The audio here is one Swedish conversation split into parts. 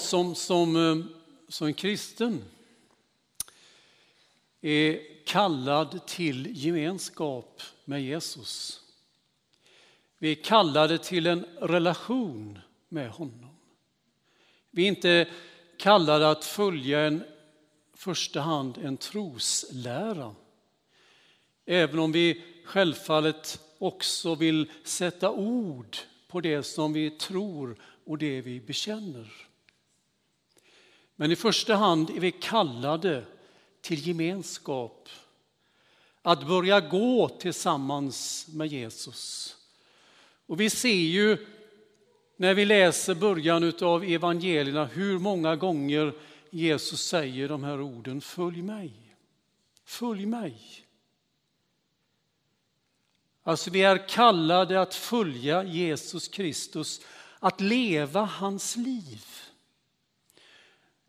Jag som, som, eh, som kristen är kallad till gemenskap med Jesus. Vi är kallade till en relation med honom. Vi är inte kallade att följa en första hand en troslära. Även om vi självfallet också vill sätta ord på det som vi tror och det vi bekänner. Men i första hand är vi kallade till gemenskap, att börja gå tillsammans med Jesus. Och vi ser ju när vi läser början av evangelierna hur många gånger Jesus säger de här orden, följ mig, följ mig. Alltså vi är kallade att följa Jesus Kristus, att leva hans liv.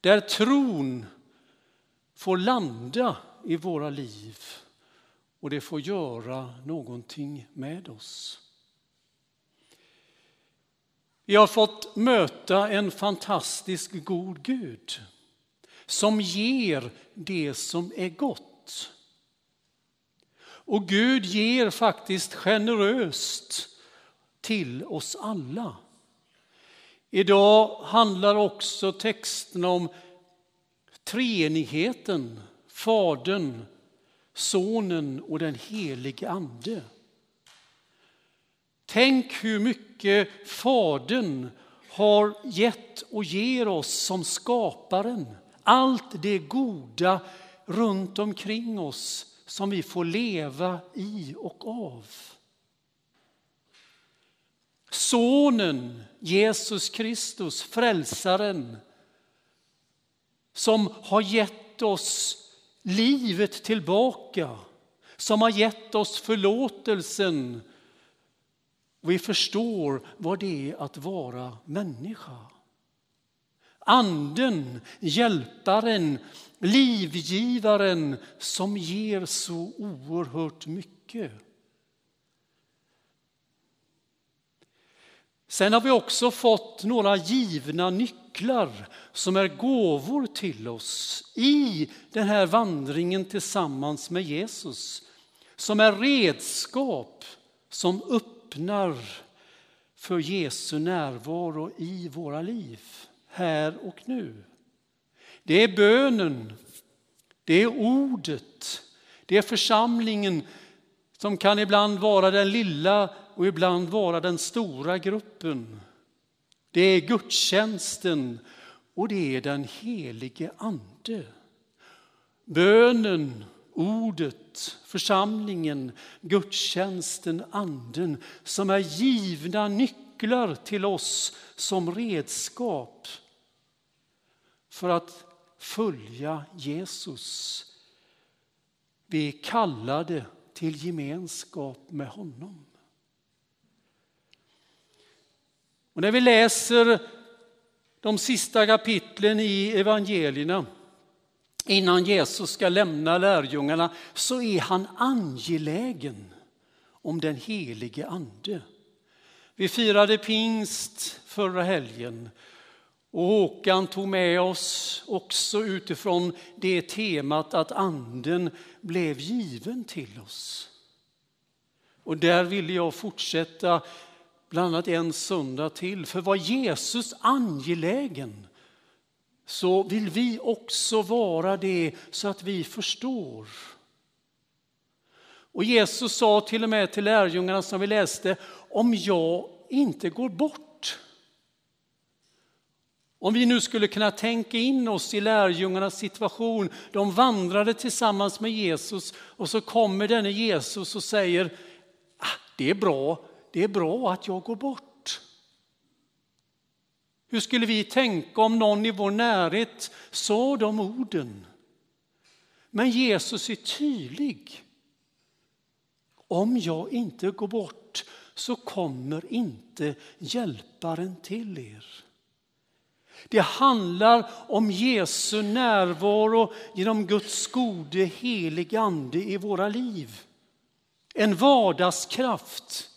Där tron får landa i våra liv och det får göra någonting med oss. Vi har fått möta en fantastisk god Gud som ger det som är gott. Och Gud ger faktiskt generöst till oss alla. Idag handlar också texten om treenigheten, Fadern, Sonen och den helige Ande. Tänk hur mycket Fadern har gett och ger oss som skaparen. Allt det goda runt omkring oss som vi får leva i och av. Sonen Jesus Kristus, frälsaren, som har gett oss livet tillbaka, som har gett oss förlåtelsen. Vi förstår vad det är att vara människa. Anden, hjälparen, livgivaren som ger så oerhört mycket. Sen har vi också fått några givna nycklar som är gåvor till oss i den här vandringen tillsammans med Jesus. Som är redskap som öppnar för Jesu närvaro i våra liv, här och nu. Det är bönen, det är ordet, det är församlingen som kan ibland vara den lilla och ibland vara den stora gruppen. Det är gudstjänsten och det är den helige Ande. Bönen, ordet, församlingen, gudstjänsten, anden som är givna nycklar till oss som redskap för att följa Jesus. Vi är kallade till gemenskap med honom. Och när vi läser de sista kapitlen i evangelierna innan Jesus ska lämna lärjungarna så är han angelägen om den helige ande. Vi firade pingst förra helgen och Håkan tog med oss också utifrån det temat att anden blev given till oss. Och där ville jag fortsätta bland annat en söndag till. För var Jesus angelägen så vill vi också vara det så att vi förstår. Och Jesus sa till och med till lärjungarna som vi läste, om jag inte går bort. Om vi nu skulle kunna tänka in oss i lärjungarnas situation. De vandrade tillsammans med Jesus och så kommer denne Jesus och säger, ah, det är bra, det är bra att jag går bort. Hur skulle vi tänka om någon i vår närhet sa de orden? Men Jesus är tydlig. Om jag inte går bort så kommer inte hjälparen till er. Det handlar om Jesu närvaro genom Guds gode helige ande i våra liv. En vardagskraft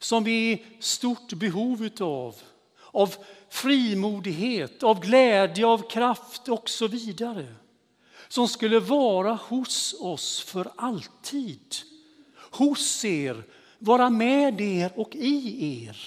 som vi är i stort behov av. av frimodighet, av glädje, av kraft och så vidare. Som skulle vara hos oss för alltid. Hos er, vara med er och i er.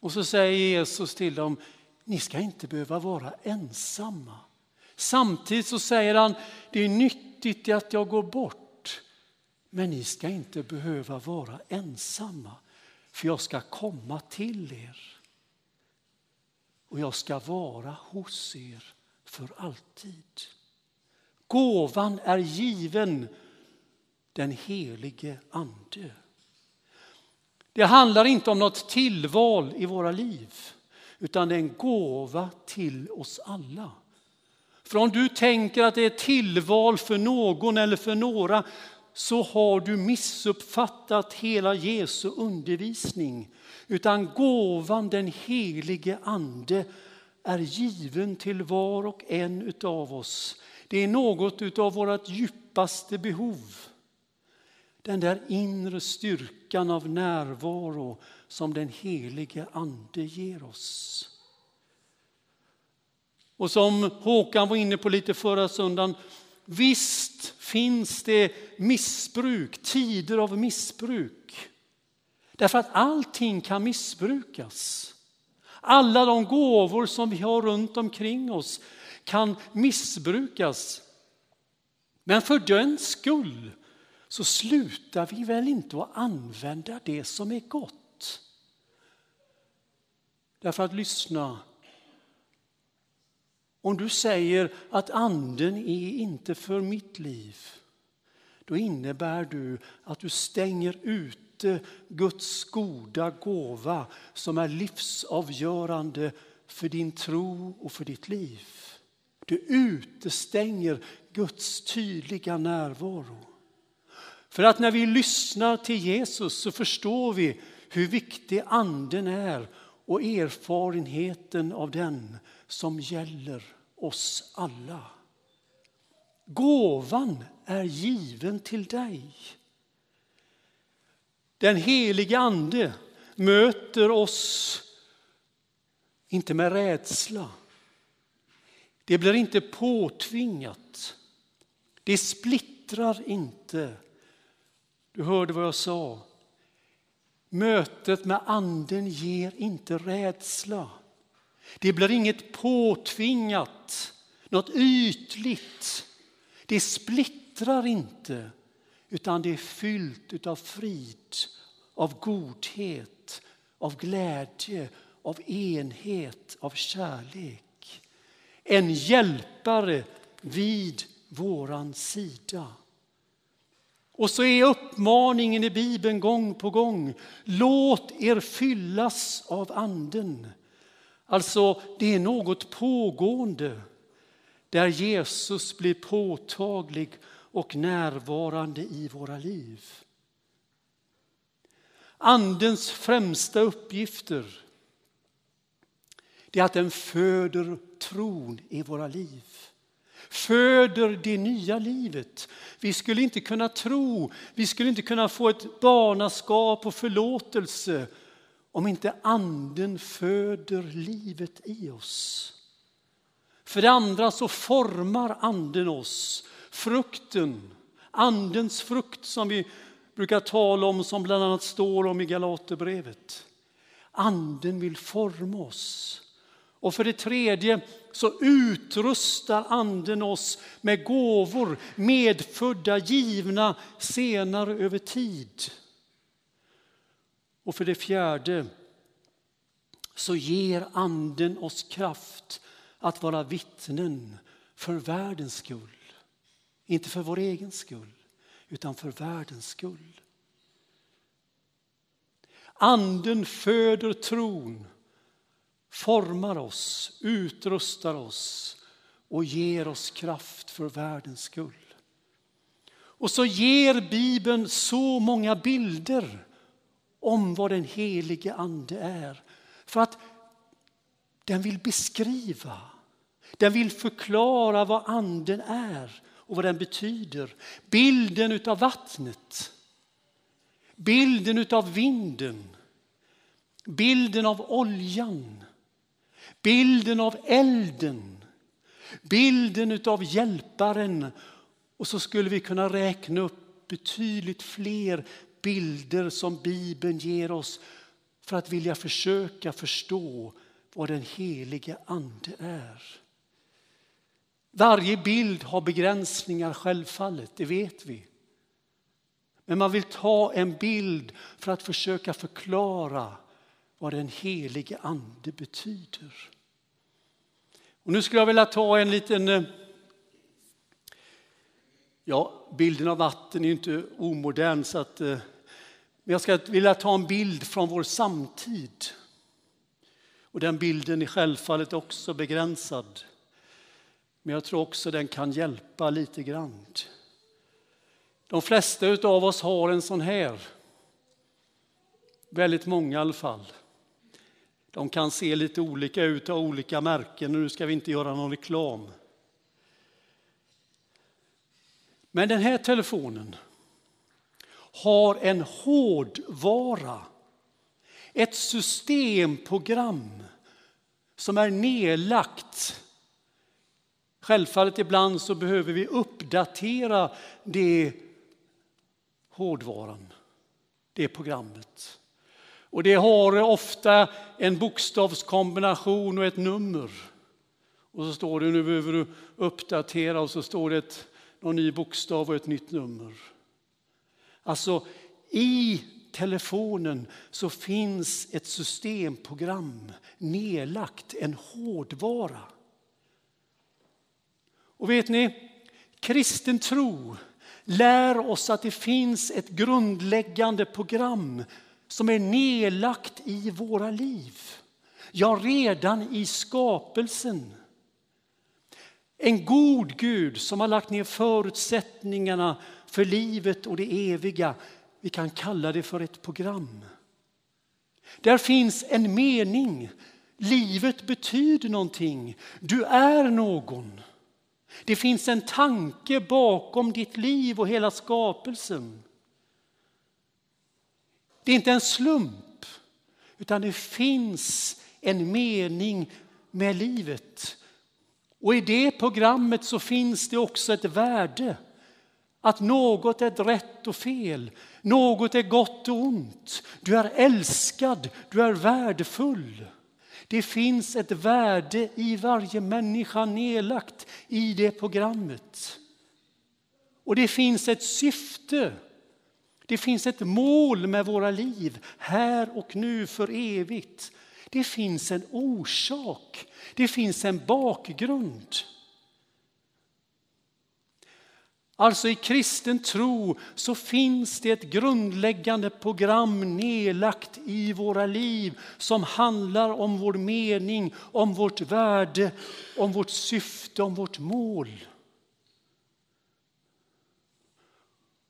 Och så säger Jesus till dem, ni ska inte behöva vara ensamma. Samtidigt så säger han, det är nyttigt att jag går bort. Men ni ska inte behöva vara ensamma, för jag ska komma till er. Och jag ska vara hos er för alltid. Gåvan är given den helige Ande. Det handlar inte om något tillval i våra liv, utan det är en gåva till oss alla. För om du tänker att det är tillval för någon eller för några så har du missuppfattat hela Jesu undervisning. Utan gåvan, den helige Ande, är given till var och en av oss. Det är något av vårt djupaste behov. Den där inre styrkan av närvaro som den helige Ande ger oss. Och som Håkan var inne på lite förra söndagen, visst finns det missbruk, tider av missbruk. Därför att allting kan missbrukas. Alla de gåvor som vi har runt omkring oss kan missbrukas. Men för den skull så slutar vi väl inte att använda det som är gott. Därför att lyssna, om du säger att anden är inte för mitt liv, då innebär du att du stänger ute Guds goda gåva som är livsavgörande för din tro och för ditt liv. Du utestänger Guds tydliga närvaro. För att när vi lyssnar till Jesus så förstår vi hur viktig anden är och erfarenheten av den som gäller oss alla. Gåvan är given till dig. Den helige Ande möter oss inte med rädsla. Det blir inte påtvingat. Det splittrar inte. Du hörde vad jag sa. Mötet med Anden ger inte rädsla. Det blir inget påtvingat, något ytligt. Det splittrar inte, utan det är fyllt av frid, av godhet, av glädje, av enhet, av kärlek. En hjälpare vid våran sida. Och så är uppmaningen i Bibeln gång på gång. Låt er fyllas av anden. Alltså, det är något pågående där Jesus blir påtaglig och närvarande i våra liv. Andens främsta uppgifter är att den föder tron i våra liv föder det nya livet. Vi skulle inte kunna tro, vi skulle inte kunna få ett barnaskap och förlåtelse om inte anden föder livet i oss. För det andra så formar anden oss. Frukten, andens frukt som vi brukar tala om, som bland annat står om i Galaterbrevet. Anden vill forma oss. Och för det tredje så utrustar anden oss med gåvor medfödda, givna senare över tid. Och för det fjärde så ger anden oss kraft att vara vittnen för världens skull. Inte för vår egen skull, utan för världens skull. Anden föder tron formar oss, utrustar oss och ger oss kraft för världens skull. Och så ger Bibeln så många bilder om vad den helige Ande är. För att den vill beskriva, den vill förklara vad Anden är och vad den betyder. Bilden av vattnet, bilden av vinden, bilden av oljan, bilden av elden, bilden av hjälparen och så skulle vi kunna räkna upp betydligt fler bilder som Bibeln ger oss för att vilja försöka förstå vad den helige Ande är. Varje bild har begränsningar självfallet, det vet vi. Men man vill ta en bild för att försöka förklara vad den helige Ande betyder. Och nu skulle jag vilja ta en liten... Eh, ja, bilden av vatten är inte omodern så att... Eh, men jag ska vilja ta en bild från vår samtid. Och den bilden är självfallet också begränsad. Men jag tror också den kan hjälpa lite grann. De flesta av oss har en sån här. Väldigt många i alla fall. De kan se lite olika ut av olika märken och nu ska vi inte göra någon reklam. Men den här telefonen har en hårdvara, ett systemprogram som är nedlagt. Självfallet ibland så behöver vi uppdatera det hårdvaran, det programmet. Och det har ofta en bokstavskombination och ett nummer. Och så står det nu behöver du uppdatera och så står det ett, någon ny bokstav och ett nytt nummer. Alltså i telefonen så finns ett systemprogram nedlagt, en hårdvara. Och vet ni, kristen tro lär oss att det finns ett grundläggande program som är nedlagt i våra liv. Ja, redan i skapelsen. En god Gud som har lagt ner förutsättningarna för livet och det eviga. Vi kan kalla det för ett program. Där finns en mening. Livet betyder någonting. Du är någon. Det finns en tanke bakom ditt liv och hela skapelsen. Det är inte en slump, utan det finns en mening med livet. Och i det programmet så finns det också ett värde. Att något är rätt och fel, något är gott och ont. Du är älskad, du är värdefull. Det finns ett värde i varje människa nedlagt i det programmet. Och det finns ett syfte. Det finns ett mål med våra liv, här och nu för evigt. Det finns en orsak, det finns en bakgrund. Alltså i kristen tro så finns det ett grundläggande program nedlagt i våra liv som handlar om vår mening, om vårt värde, om vårt syfte, om vårt mål.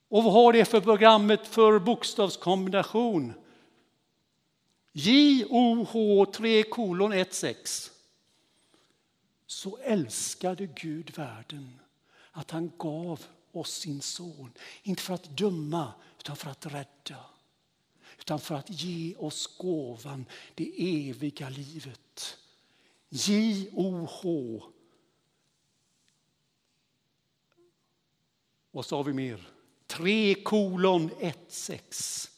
Och vad har det för programmet för bokstavskombination? J-O-H 3 kolon 16. Så älskade Gud världen att han gav oss sin son. Inte för att döma, utan för att rädda. Utan för att ge oss gåvan, det eviga livet. J-O-H. Vad sa vi mer? 3 kolon 1 6.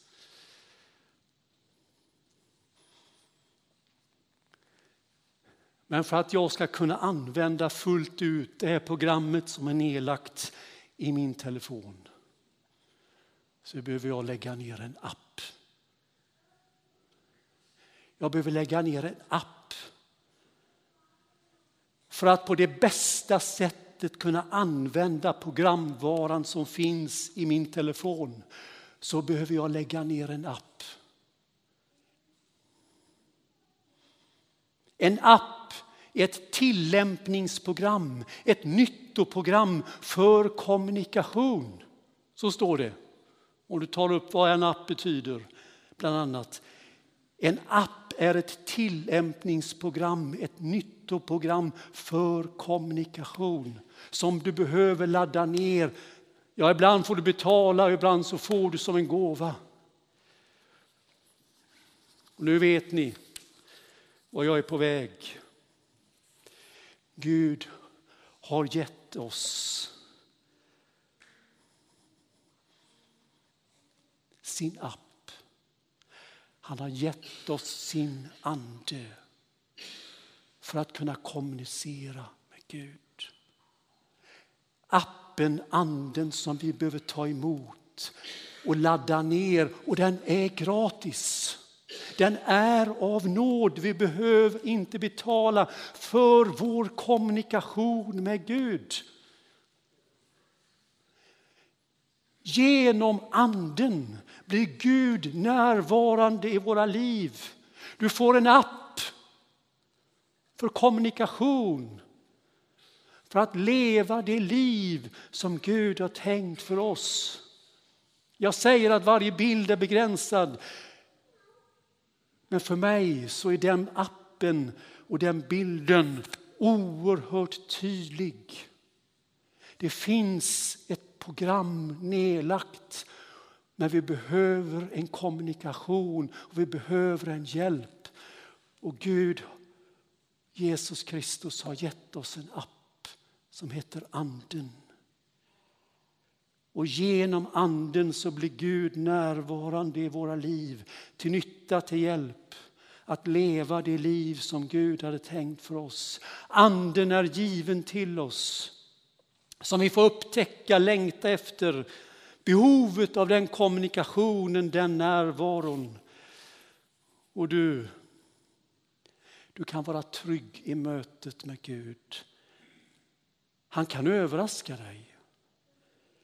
Men för att jag ska kunna använda fullt ut det här programmet som är nedlagt i min telefon så behöver jag lägga ner en app. Jag behöver lägga ner en app för att på det bästa sättet kunna använda programvaran som finns i min telefon så behöver jag lägga ner en app. En app ett tillämpningsprogram, ett nyttoprogram för kommunikation. Så står det. Om du tar upp vad en app betyder, bland annat. En app är ett tillämpningsprogram, ett nyttoprogram för kommunikation som du behöver ladda ner. Ja, ibland får du betala, ibland så får du som en gåva. Och nu vet ni var jag är på väg. Gud har gett oss sin app. Han har gett oss sin ande för att kunna kommunicera med Gud. Appen, anden som vi behöver ta emot och ladda ner och den är gratis. Den är av nåd. Vi behöver inte betala för vår kommunikation med Gud. Genom anden blir Gud närvarande i våra liv. Du får en app för kommunikation, för att leva det liv som Gud har tänkt för oss. Jag säger att varje bild är begränsad. Men för mig så är den appen och den bilden oerhört tydlig. Det finns ett program nedlagt men vi behöver en kommunikation och vi behöver en hjälp. Och Gud, Jesus Kristus har gett oss en app som heter Anden. Och genom anden så blir Gud närvarande i våra liv till nytta, till hjälp att leva det liv som Gud hade tänkt för oss. Anden är given till oss som vi får upptäcka, längta efter. Behovet av den kommunikationen, den närvaron. Och du, du kan vara trygg i mötet med Gud. Han kan överraska dig.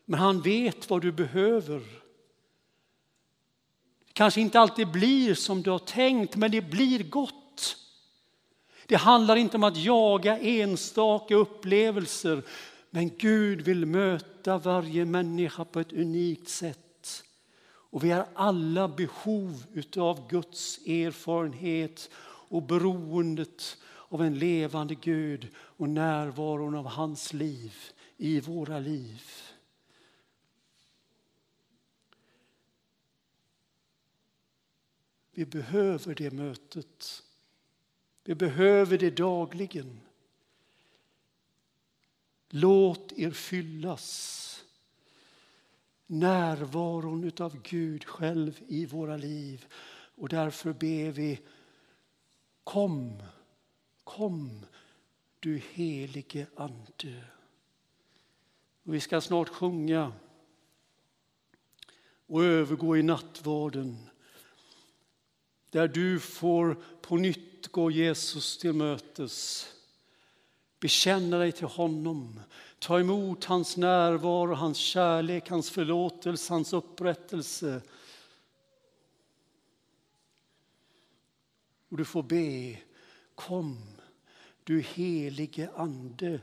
Men han vet vad du behöver. Det kanske inte alltid blir som du har tänkt, men det blir gott. Det handlar inte om att jaga enstaka upplevelser, men Gud vill möta varje människa på ett unikt sätt. Och vi har alla behov av Guds erfarenhet och beroendet av en levande Gud och närvaron av hans liv i våra liv. Vi behöver det mötet. Vi behöver det dagligen. Låt er fyllas. Närvaron av Gud själv i våra liv. Och därför ber vi Kom, kom du helige Ande. Och vi ska snart sjunga och övergå i nattvarden där du får på nytt gå Jesus till mötes. Bekänna dig till honom, ta emot hans närvaro, hans kärlek, hans förlåtelse, hans upprättelse. Och du får be, kom du helige Ande,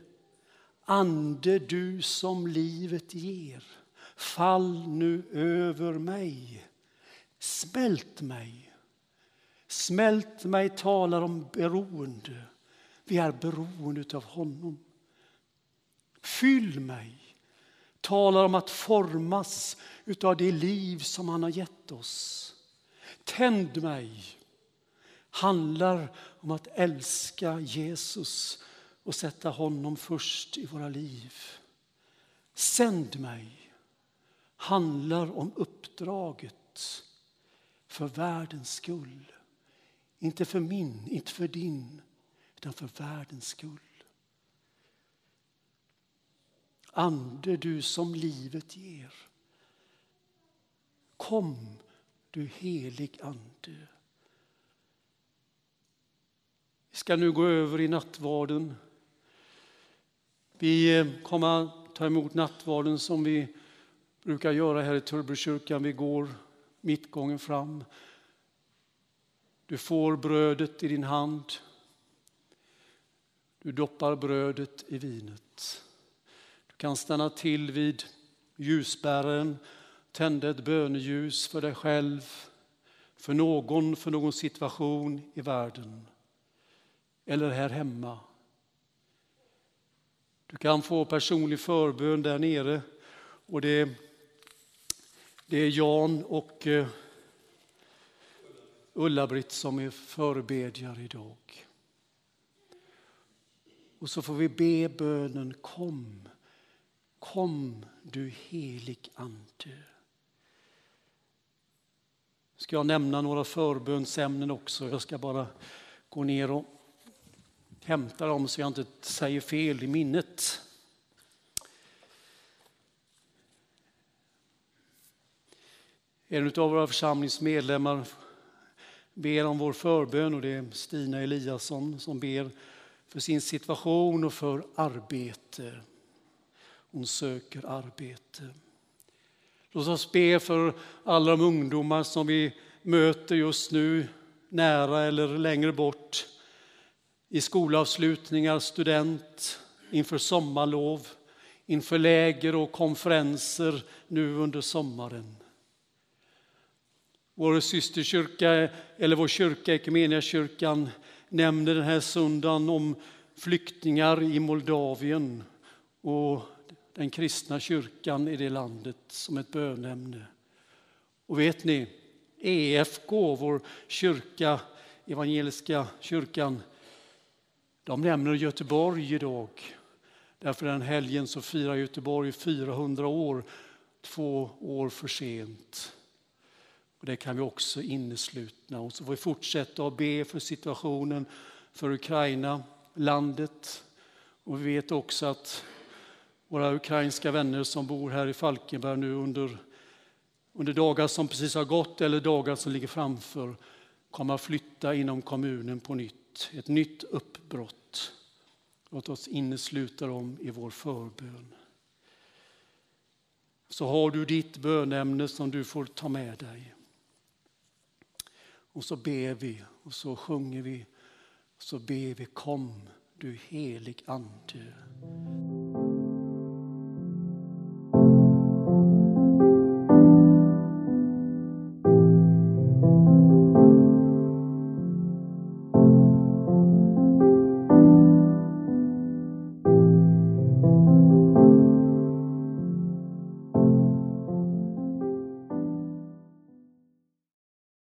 Ande du som livet ger. Fall nu över mig, smält mig Smält mig talar om beroende. Vi är beroende av honom. Fyll mig talar om att formas av det liv som han har gett oss. Tänd mig handlar om att älska Jesus och sätta honom först i våra liv. Sänd mig handlar om uppdraget för världens skull. Inte för min, inte för din, utan för världens skull. Ande, du som livet ger. Kom, du helig Ande. Vi ska nu gå över i nattvarden. Vi eh, kommer att ta emot nattvarden som vi brukar göra här i Tullbrokyrkan. Vi går mittgången fram. Du får brödet i din hand. Du doppar brödet i vinet. Du kan stanna till vid ljusbäraren, tända ett böneljus för dig själv, för någon, för någon situation i världen eller här hemma. Du kan få personlig förbön där nere och det, det är Jan och eh, Ulla-Britt som är förbedjare idag. Och så får vi be bönen kom, kom du helig ande. Ska jag nämna några förbönsämnen också? Jag ska bara gå ner och hämta dem så jag inte säger fel i minnet. En av våra församlingsmedlemmar ber om vår förbön och det är Stina Eliasson som ber för sin situation och för arbete. Hon söker arbete. Låt oss be för alla de ungdomar som vi möter just nu, nära eller längre bort, i skolavslutningar, student, inför sommarlov, inför läger och konferenser nu under sommaren. Vår systerkyrka, eller vår kyrka, Equmeniakyrkan, nämner den här söndagen om flyktingar i Moldavien och den kristna kyrkan i det landet som ett bönämne. Och vet ni, EFK, vår kyrka, evangeliska kyrkan, de nämner Göteborg idag. Därför den helgen så firar Göteborg 400 år, två år för sent. Och det kan vi också inneslutna. Och så får vi fortsätta att be för situationen för Ukraina, landet. Och vi vet också att våra ukrainska vänner som bor här i Falkenberg nu under, under dagar som precis har gått eller dagar som ligger framför kommer att flytta inom kommunen på nytt. Ett nytt uppbrott. Låt oss innesluta dem i vår förbön. Så har du ditt bönämne som du får ta med dig. Och så ber vi och så sjunger vi. Och så ber vi kom du helig ande.